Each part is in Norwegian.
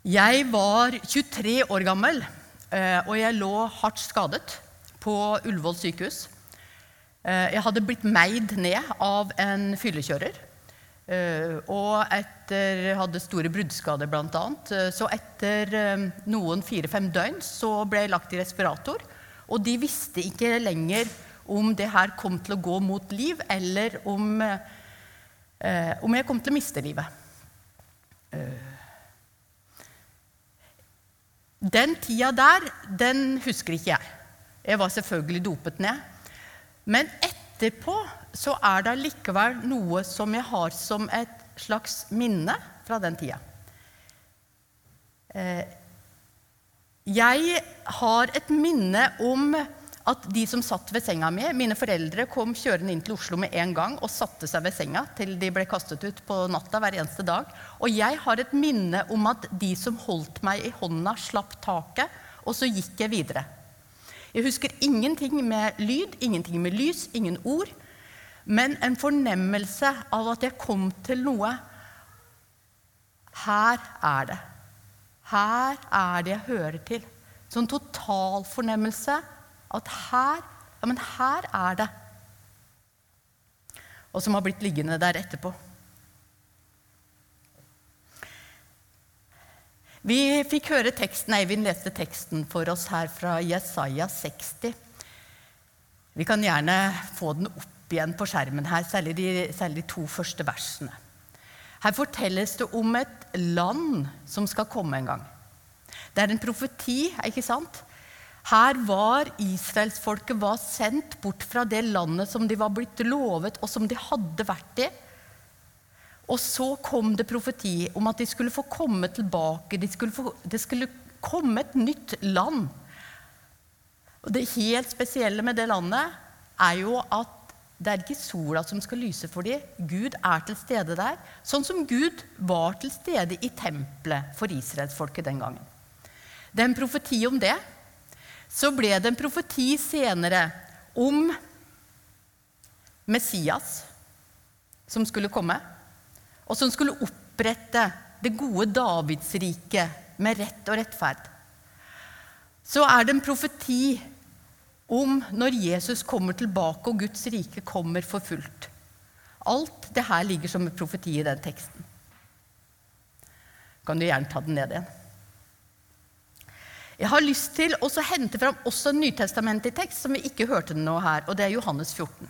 Jeg var 23 år gammel, eh, og jeg lå hardt skadet på Ullevål sykehus. Eh, jeg hadde blitt meid ned av en fyllekjører. eh, Og etter hadde store bruddskader, bl.a. Så etter noen fire-fem døgn så ble jeg lagt i respirator. Og de visste ikke lenger om det her kom til å gå mot liv, eller om, om jeg kom til å miste livet. Den tida der, den husker ikke jeg. Jeg var selvfølgelig dopet ned. Men etterpå så er det likevel noe som jeg har som et slags minne fra den tida. Eh, Jeg har et minne om at de som satt ved senga mi Mine foreldre kom kjørende inn til Oslo med en gang og satte seg ved senga til de ble kastet ut på natta hver eneste dag. Og jeg har et minne om at de som holdt meg i hånda, slapp taket, og så gikk jeg videre. Jeg husker ingenting med lyd, ingenting med lys, ingen ord. Men en fornemmelse av at jeg kom til noe. Her er det. Her er det jeg hører til. Sånn total fornemmelse at her Ja, men her er det. Og som har blitt liggende der etterpå. Vi fikk høre teksten, Eivind leste teksten for oss her fra Jesaja 60. Vi kan gjerne få den opp igjen på skjermen her, særlig de, særlig to første versene. Her fortelles det om et land som skal komme en gang. Det er en profeti, ikke sant? Her var israelsfolket sendt bort fra det landet som de var blitt lovet, og som de hadde vært i. Og så kom det profeti om at de skulle få komme tilbake. De skulle få, det skulle komme et nytt land. Og det helt spesielle med det landet er jo at det er ikke sola som skal lyse for dem. Gud er til stede der. Sånn som Gud var til stede i tempelet for israelsfolket den gangen. Det er en profeti om det. Så ble det en profeti senere om Messias som skulle komme, og som skulle opprette det gode Davidsriket med rett og rettferd. Så er det en profeti om når Jesus kommer tilbake og Guds rike kommer for fullt. Alt det her ligger som en profeti i den teksten. Kan du gjerne ta den ned igjen. Jeg har lyst til å hente fram også en nytestamentlig tekst som vi ikke hørte nå her, og det er Johannes 14.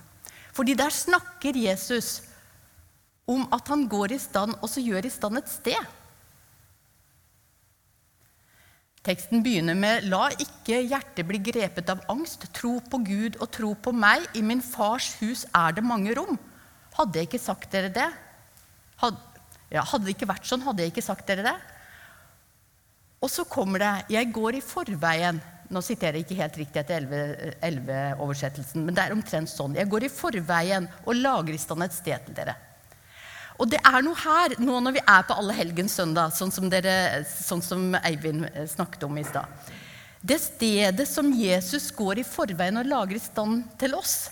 Fordi der snakker Jesus om at han går i stand, og så gjør i stand et sted. Teksten begynner med La ikke hjertet bli grepet av angst. Tro på Gud og tro på meg. I min fars hus er det mange rom. Hadde jeg ikke sagt dere det? Hadde, ja, hadde det ikke vært sånn, hadde jeg ikke sagt dere det? Og så kommer det 'Jeg går i forveien'. Nå siterer jeg ikke helt riktig etter 11-oversettelsen, men det er omtrent sånn. 'Jeg går i forveien og lager i stand et sted til dere'. Og det er noe her, nå når vi er på Allehelgens søndag, sånn som, dere, sånn som Eivind snakket om i stad. Det stedet som Jesus går i forveien og lager i stand til oss.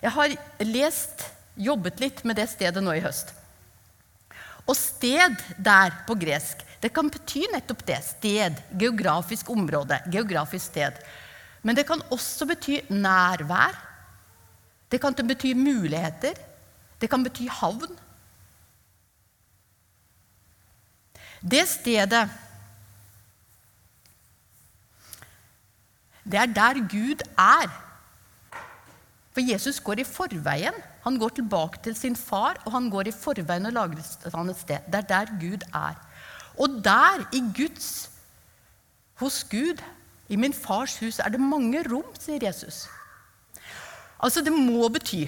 Jeg har lest, jobbet litt med det stedet nå i høst. Og sted der på gresk, det kan bety nettopp det. Sted, geografisk område, geografisk sted. Men det kan også bety nærvær. Det kan bety muligheter. Det kan bety havn. Det stedet Det er der Gud er. For Jesus går i forveien. Han går tilbake til sin far, og han går i forveien og lager et sted. Det er der Gud er. Og der, i Guds, hos Gud, i min fars hus, er det mange rom, sier Jesus. Altså, det må bety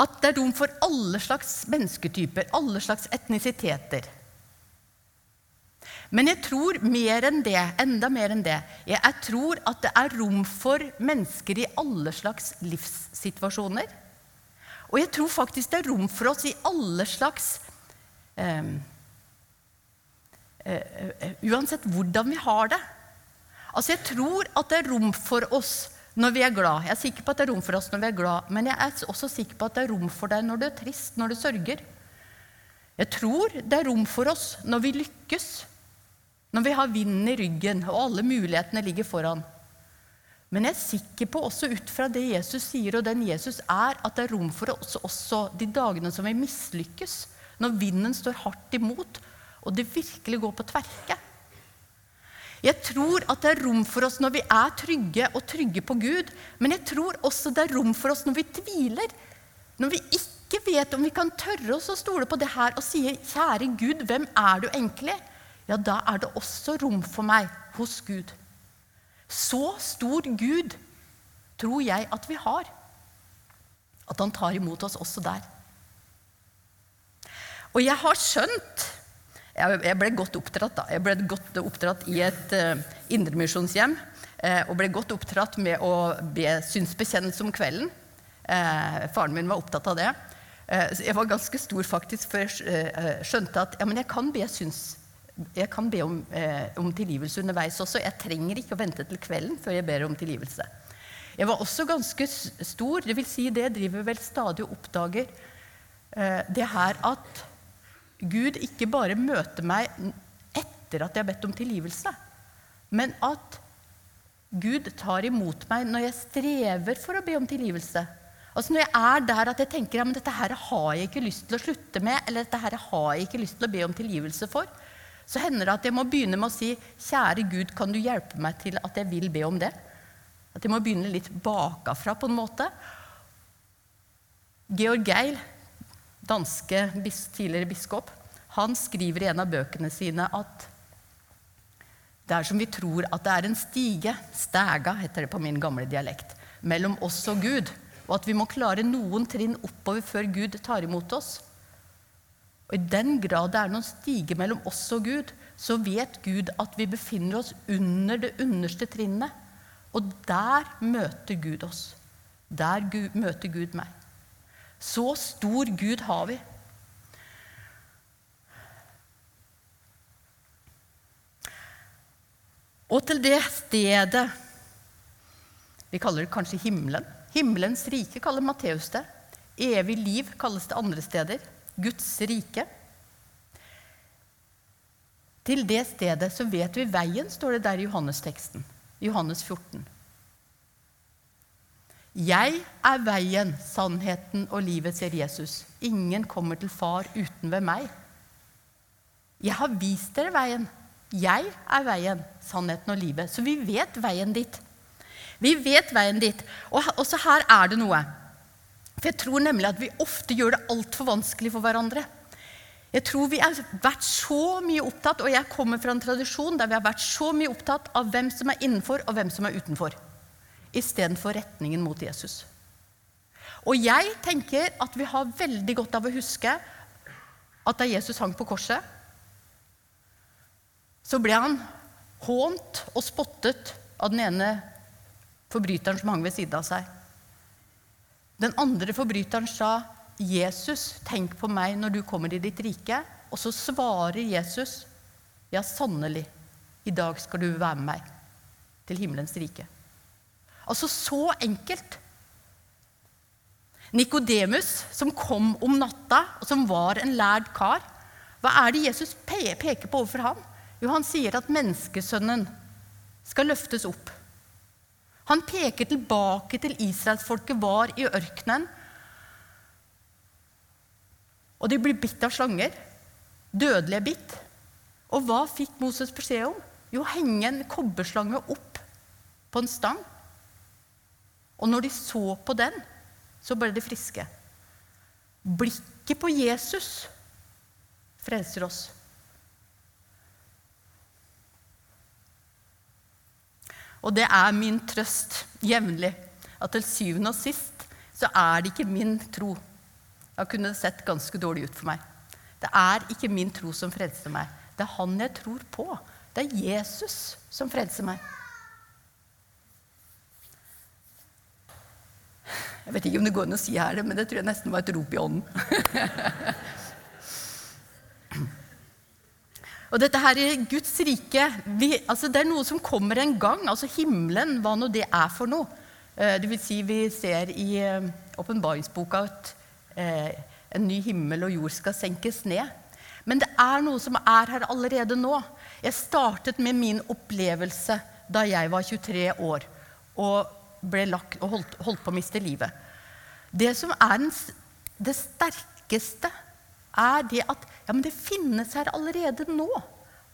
at det er rom for alle slags mennesketyper, alle slags etnisiteter. Men jeg tror mer enn det, enda mer enn det. Jeg tror at det er rom for mennesker i alle slags livssituasjoner. Og jeg tror faktisk det er rom for oss i alle slags eh, Uansett hvordan vi har det. Altså Jeg tror at det er rom for oss når vi er glad. Jeg er sikker på at det er rom for oss når vi er glad, men jeg er også sikker på at det er rom for deg når du er trist, når du sørger. Jeg tror det er rom for oss når vi lykkes når vi har vinden i ryggen og alle mulighetene ligger foran. Men jeg er sikker på, også ut fra det Jesus sier, og den Jesus er, at det er rom for oss også de dagene som vi mislykkes, når vinden står hardt imot, og det virkelig går på tverke. Jeg tror at det er rom for oss når vi er trygge og trygge på Gud, men jeg tror også det er rom for oss når vi tviler. Når vi ikke vet om vi kan tørre oss å stole på det her og sier, 'Kjære Gud, hvem er du egentlig?' Ja, da er det også rom for meg hos Gud. Så stor Gud tror jeg at vi har. At han tar imot oss også der. Og jeg har skjønt Jeg ble godt oppdratt da. Jeg ble godt oppdratt i et uh, indremisjonshjem. Uh, og ble godt oppdratt med å be synsbekjennelse om kvelden. Uh, faren min var opptatt av det. Uh, jeg var ganske stor faktisk før jeg skjønte at ja, jeg kan be syns jeg kan be om, eh, om, tilgivelse underveis også. Jeg trenger ikke å vente til kvelden før jeg ber om tilgivelse. Jeg var også ganske stor, det vil si det driver vel stadig og oppdager eh, det her at Gud ikke bare møter meg etter at jeg har bedt om tilgivelse, men at Gud tar imot meg når jeg strever for å be om tilgivelse. Altså Når jeg er der at jeg tenker ja, men dette her har jeg ikke lyst til å slutte med, eller dette her har jeg ikke lyst til å be om tilgivelse for, så hender det at jeg må begynne med å si, 'Kjære Gud, kan du hjelpe meg til at jeg vil be om det?' At jeg må begynne litt bakafra, på en måte. Georg Geil, danske tidligere biskop, han skriver i en av bøkene sine at det er som vi tror at det er en stige, stæga heter det på min gamle dialekt, mellom oss og Gud, og at vi må klare noen trinn oppover før Gud tar imot oss. Og I den grad det er noen stige mellom oss og Gud, så vet Gud at vi befinner oss under det underste trinnet. Og der møter Gud oss. Der Gud, møter Gud meg. Så stor Gud har vi. Og til det stedet Vi kaller det kanskje himmelen. Himmelens rike kaller Matteus det. Evig liv kalles det andre steder. Guds rike. Til det stedet så vet vi veien, står det der i Johannes-teksten. Johannes 14. Jeg er veien, sannheten og livet, sier Jesus. Ingen kommer til Far uten ved meg. Jeg har vist dere veien. Jeg er veien, sannheten og livet. Så vi vet veien dit. Vi vet veien dit. Og også her er det noe. For jeg tror nemlig at vi ofte gjør det altfor vanskelig for hverandre. Jeg tror vi har vært så mye opptatt, og jeg kommer fra en tradisjon der vi har vært så mye opptatt av hvem som er innenfor, og hvem som er utenfor, istedenfor retningen mot Jesus. Og jeg tenker at vi har veldig godt av å huske at da Jesus hang på korset, så ble han hånt og spottet av den ene forbryteren som hang ved siden av seg. Den andre forbryteren sa, 'Jesus, tenk på meg når du kommer i ditt rike.' Og så svarer Jesus, 'Ja, sannelig, i dag skal du være med meg til himmelens rike.' Altså så enkelt. Nikodemus, som kom om natta, og som var en lærd kar, hva er det Jesus peker på overfor ham? Jo, han sier at menneskesønnen skal løftes opp. Han peker tilbake til israelsfolket var i ørkenen. Og de blir bitt av slanger. Dødelige bitt. Og hva fikk Moses beskjed om? Jo, henge en kobberslange opp på en stang. Og når de så på den, så ble de friske. Blikket på Jesus frelser oss. Og det er min trøst jevnlig at til syvende og sist så er det ikke min tro. Da kunne det sett ganske dårlig ut for meg. Det er ikke min tro som frelser meg. Det er han jeg tror på. Det er Jesus som frelser meg. Jeg vet ikke om det går an å si her, men det tror jeg nesten var et rop i ånden. Og dette her i Guds rike vi, altså Det er noe som kommer en gang. Altså himmelen, hva nå det er for noe. Eh, det vil si, vi ser i eh, åpenbaringsboka at eh, en ny himmel og jord skal senkes ned. Men det er noe som er her allerede nå. Jeg startet med min opplevelse da jeg var 23 år og, ble lagt, og holdt, holdt, på å miste livet. Det som er den, det sterkeste, er det at ja, det finnes her allerede nå.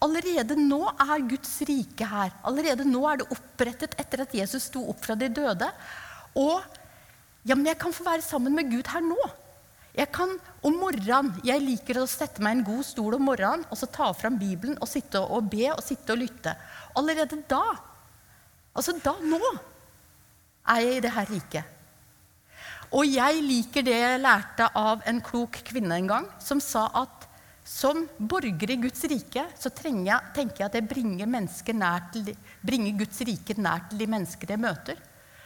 Allerede nå er Guds rike her. Allerede nå er det opprettet etter at Jesus sto opp fra de døde. Og ja, men jeg kan få være sammen med Gud her nå. Jeg kan om morgenen, jeg liker å sette meg i en god stol om morgenen og så ta fram Bibelen og sitte og be og sitte og lytte. Allerede da, altså da, nå, er jeg i det her riket. Og jeg liker det jeg lærte av en klok kvinne en gang, som sa at som borger i Guds rike så jeg, tenker jeg at jeg bringer, til, bringer Guds rike nær til de mennesker jeg møter.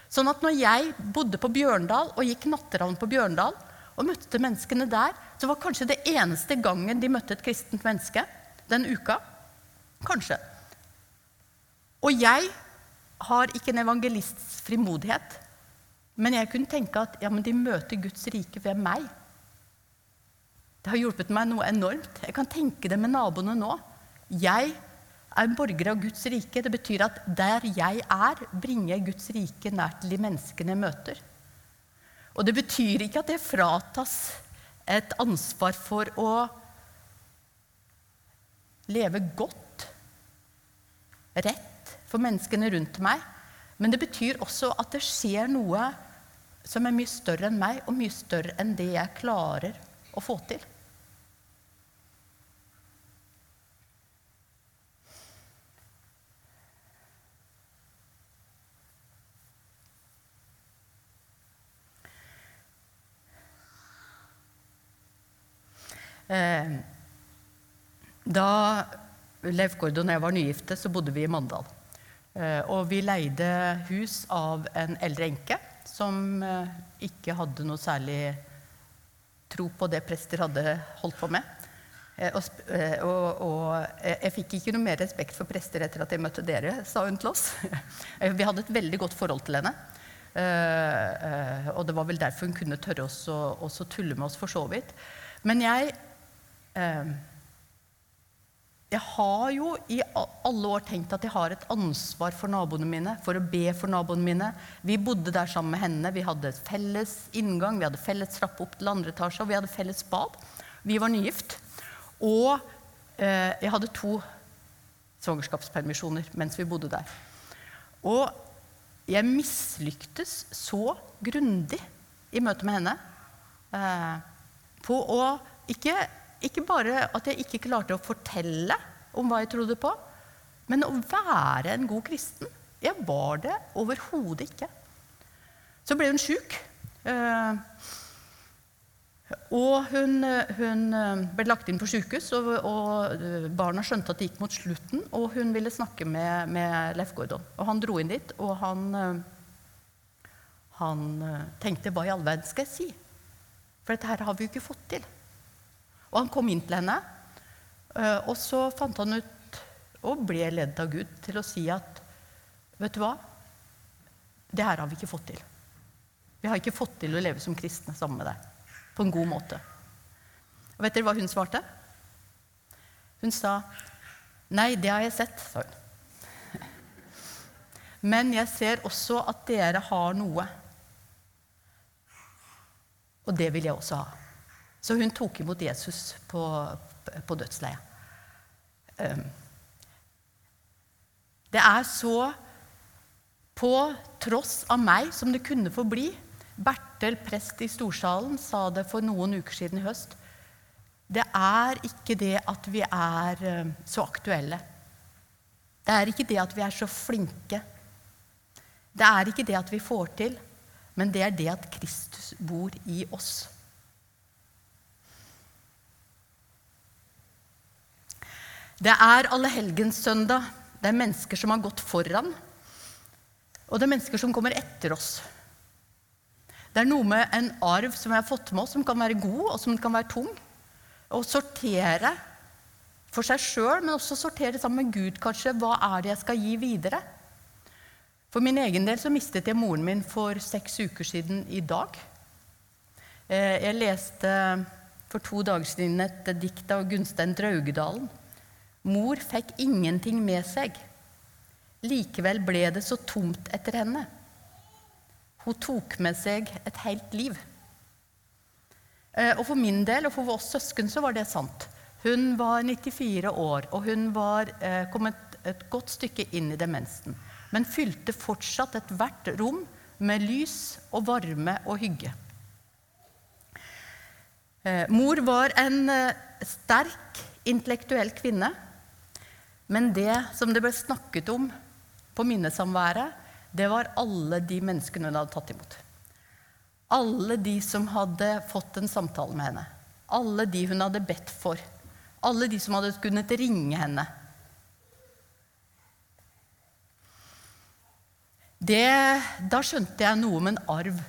Sånn at når jeg bodde på Bjørndal og gikk natteravn på Bjørndal og møtte menneskene der, så var kanskje det eneste gangen de møtte et kristent menneske den uka. Kanskje. Og jeg har ikke en evangelists frimodighet, men jeg kunne tenke at ja, de møter Guds rike ved meg. Det har hjulpet meg noe enormt. Jeg kan tenke det med naboene nå. Jeg er en borger av Guds rike. Det betyr at der jeg er, bringer jeg Guds rike nær til de menneskene jeg møter. Og det betyr ikke at jeg fratas et ansvar for å leve godt, rett, for menneskene rundt meg. Men det betyr også at det skjer noe som er mye større enn meg, og mye større enn det jeg klarer å få til. Eh, da Leif Gordon og jeg var nygifte, så bodde vi i Mandal. Eh, og vi leide hus av en eldre enke som eh, ikke hadde noe særlig tro på det prester hadde holdt på med. Og, og, og, jeg fikk ikke noe mer respekt for prester etter at jeg møtte dere, sa hun til oss. Vi hadde et veldig godt forhold til henne. Og det var vel derfor hun kunne tørre å tulle med oss for så vidt. Men jeg jeg har jo i alle år tenkt at jeg har et ansvar for naboene mine, for å be for naboene mine. Vi bodde der sammen med henne. Vi hadde felles inngang, vi hadde felles trappe opp til andre etasje, og vi hadde felles bad. Vi var nygift. Og eh, jeg hadde to svangerskapspermisjoner mens vi bodde der. Og jeg mislyktes så grundig i møte med henne eh, på å ikke ikke bare at jeg ikke klarte å fortelle om hva jeg trodde på, men å være en god kristen. Jeg var det overhodet ikke. Så ble hun sjuk. Eh, og hun, hun, eh, ble lagt inn på sjukehus, og, og, eh, barna skjønte at det gikk mot slutten. Og hun ville snakke med, med Leif Gordon. Og han dro inn dit, og han, han tenkte hva i all verden skal jeg si? For dette her har vi jo ikke fått til. Og han kom inn til henne, eh, og så fant han ut, og ble ledet av Gud, til å si at Vet du hva? Det her har vi ikke fått til. Vi har ikke fått til å leve som kristne sammen med deg på en god måte. Og vet dere hva hun svarte? Hun sa, 'Nei, det har jeg sett', sa hun. Men jeg ser også at dere har noe. Og det vil jeg også ha. Så hun tok imot Jesus på, på dødsleiet. Det er så på tross av meg som det kunne få bli. Bertel, prest i Storsalen, sa det for noen uker siden i høst. Det er ikke det at vi er så aktuelle. Det er ikke det at vi er så flinke. Det er ikke det at vi får til, men det er det at Kristus bor i oss. Det er allehelgenssøndag. Det er mennesker som har gått foran. Og det er mennesker som kommer etter oss. Det er noe med en arv som vi har fått med oss, som kan være god, og som kan være tung. Å sortere for seg sjøl, men også sortere sammen med Gud, kanskje. Hva er det jeg skal gi videre? For min egen del så mistet jeg moren min for seks uker siden i dag. Eh, jeg leste for to dager siden et dikt av Gunstein Draugedalen. Mor fikk ingenting med seg. Likevel ble det så tomt etter henne. Hun tok med seg et helt liv. Eh, og for min del og for oss søsken så var det sant. Hun var 94 år, og hun var eh, kommet et godt stykke inn i demensen. Men fylte fortsatt ethvert rom med lys og varme og hygge. Eh, mor var en sterk, intellektuell kvinne. Men det som det ble snakket om på minnesamværet, det var alle de menneskene hun hadde tatt imot. Alle de som hadde fått en samtale med henne. Alle de hun hadde bedt for. Alle de som hadde kunnet ringe henne. Det, da skjønte jeg noe om en arv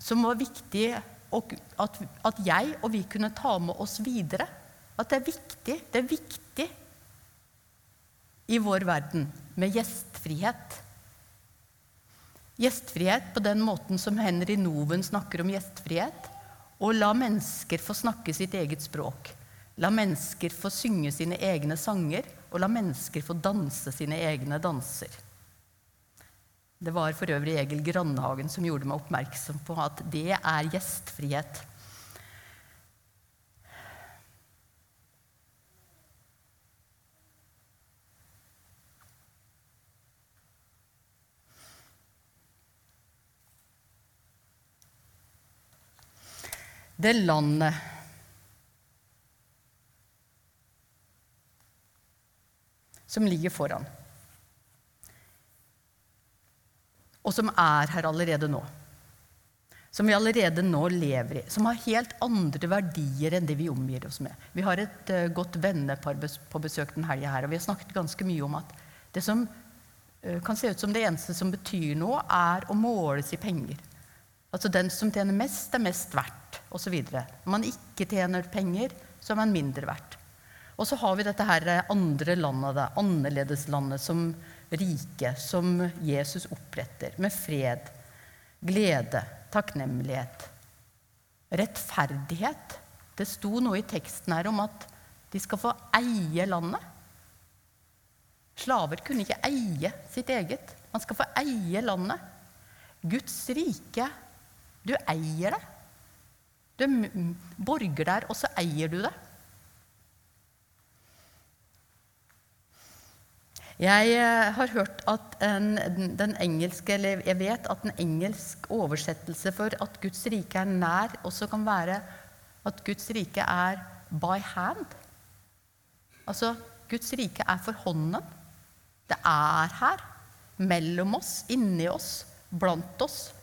som var viktig at, at jeg og vi kunne ta med oss videre. At det er viktig. Det er viktig i vår verden med gjestfrihet. Gjestfrihet på den måten som Henry Noven snakker om gjestfrihet. Å la mennesker få snakke sitt eget språk. La mennesker få synge sine egne sanger, og la mennesker få danse sine egne danser. Det var for øvrig Egil Grandhagen som gjorde meg oppmerksom på at det er gjestfrihet. Det landet som ligger foran, og som er her allerede nå. Som vi allerede nå lever i. Som har helt andre verdier enn det vi omgir oss med. Vi har et uh, godt vennepar på besøk den helga her, og vi har snakket ganske mye om at det som uh, kan se ut som det eneste som betyr noe, er å måles i penger. Altså den som tjener mest, er mest verdt, osv. Når man ikke tjener penger, så er man mindre verdt. Og så har vi dette her andre landet, det annerledeslandet, som rike, som Jesus oppretter, med fred, glede, takknemlighet, rettferdighet. Det sto noe i teksten her om at de skal få eie landet. Slaver kunne ikke eie sitt eget. Man skal få eie landet. Guds rike du eier det. Du borger der, og så eier du det. Jeg eh, har hørt at en, den engelske, eller jeg vet at en engelsk oversettelse for at Guds rike er nær, også kan være at Guds rike er by hand. Altså, Guds rike er for hånden. Det er her. Mellom oss, inni oss, blant oss.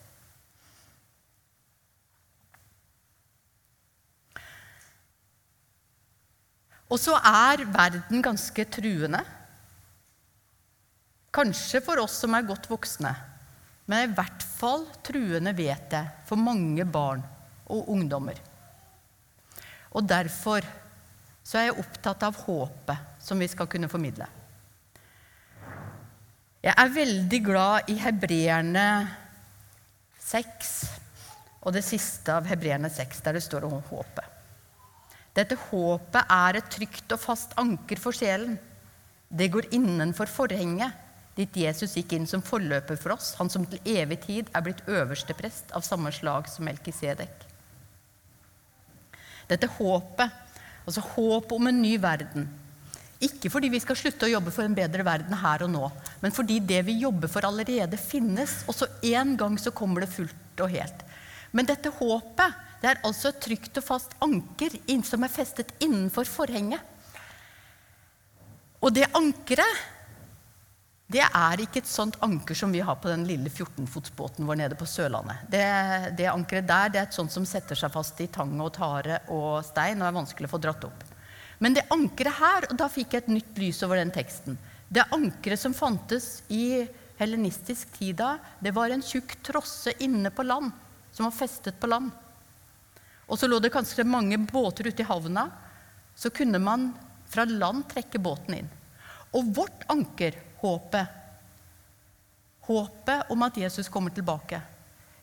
Og så er verden ganske truende. Kanskje for oss som er godt voksne, men i hvert fall truende, vet jeg, for mange barn og ungdommer. Og derfor så er jeg opptatt av håpet som vi skal kunne formidle. Jeg er veldig glad i hebreerne 6 og det siste av hebreerne 6, der det står om håpet. Dette håpet er et trygt og fast anker for sjelen. Det går innenfor forhenget, dit Jesus gikk inn som forløper for oss, han som til evig tid er blitt øverste prest av samme slag som Melkisedek. Dette håpet, altså håpet om en ny verden, ikke fordi vi skal slutte å jobbe for en bedre verden her og nå, men fordi det vi jobber for, allerede finnes, og så en gang så kommer det fullt og helt. Men dette håpet det er altså et trygt og fast anker som er festet innenfor forhenget. Og det ankeret, det er ikke et sånt anker som vi har på den lille 14-fotsbåten vår nede på Sørlandet. Det, det ankeret der det er et sånt som setter seg fast i tang og tare og stein og er vanskelig å få dratt opp. Men det ankeret her, og da fikk jeg et nytt lys over den teksten Det ankeret som fantes i helenistisk tid da, det var en tjukk trosse inne på land, som var festet på land. Og så lå det kanskje mange båter ute i havna. Så kunne man fra land trekke båten inn. Og vårt anker, håpet, håpet om at Jesus kommer tilbake,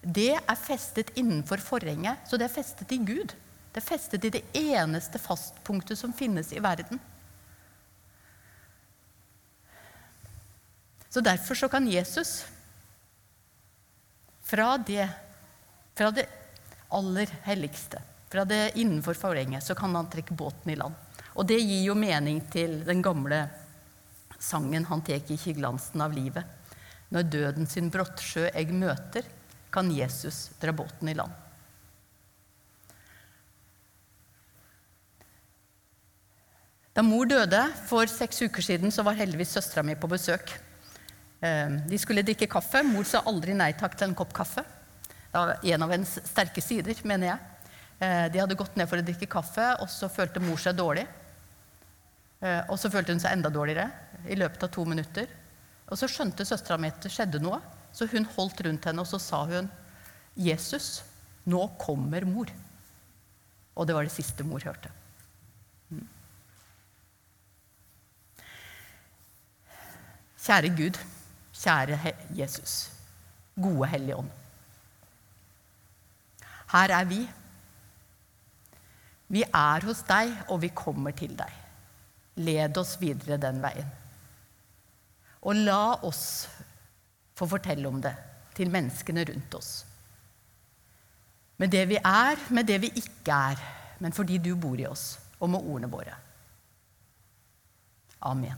det er festet innenfor forhenget, så det er festet i Gud. Det er festet i det eneste fastpunktet som finnes i verden. Så derfor så kan Jesus fra det, fra det aller helligste, fra det innenfor forhenget, så kan han trekke båten i land. Og det gir jo mening til den gamle sangen 'Han tek i kyglansen av livet'. Når døden sin brottsjø eg møter, kan Jesus dra båten i land. Da mor døde for seks uker siden, så var heldigvis søstera mi på besøk. Eh, de skulle drikke kaffe. Mor sa aldri nei takk til en kopp kaffe. Det var en av hennes sterke sider, mener jeg. Eh, de hadde gått ned for å drikke kaffe, og så følte mor seg dårlig. Eh, og så følte hun seg enda dårligere i løpet av to minutter. Og så skjønte søstera mi at det skjedde noe, så hun holdt rundt henne og så sa hun, 'Jesus, nå kommer mor.' Og det var det siste mor hørte. Mm. Kjære Gud. Kjære Jesus, gode Hellige Ånd. Her er vi. Vi er hos deg, og vi kommer til deg. Led oss videre den veien. Og la oss få fortelle om det til menneskene rundt oss. Med det vi er, med det vi ikke er, men fordi du bor i oss, og med ordene våre. Amen.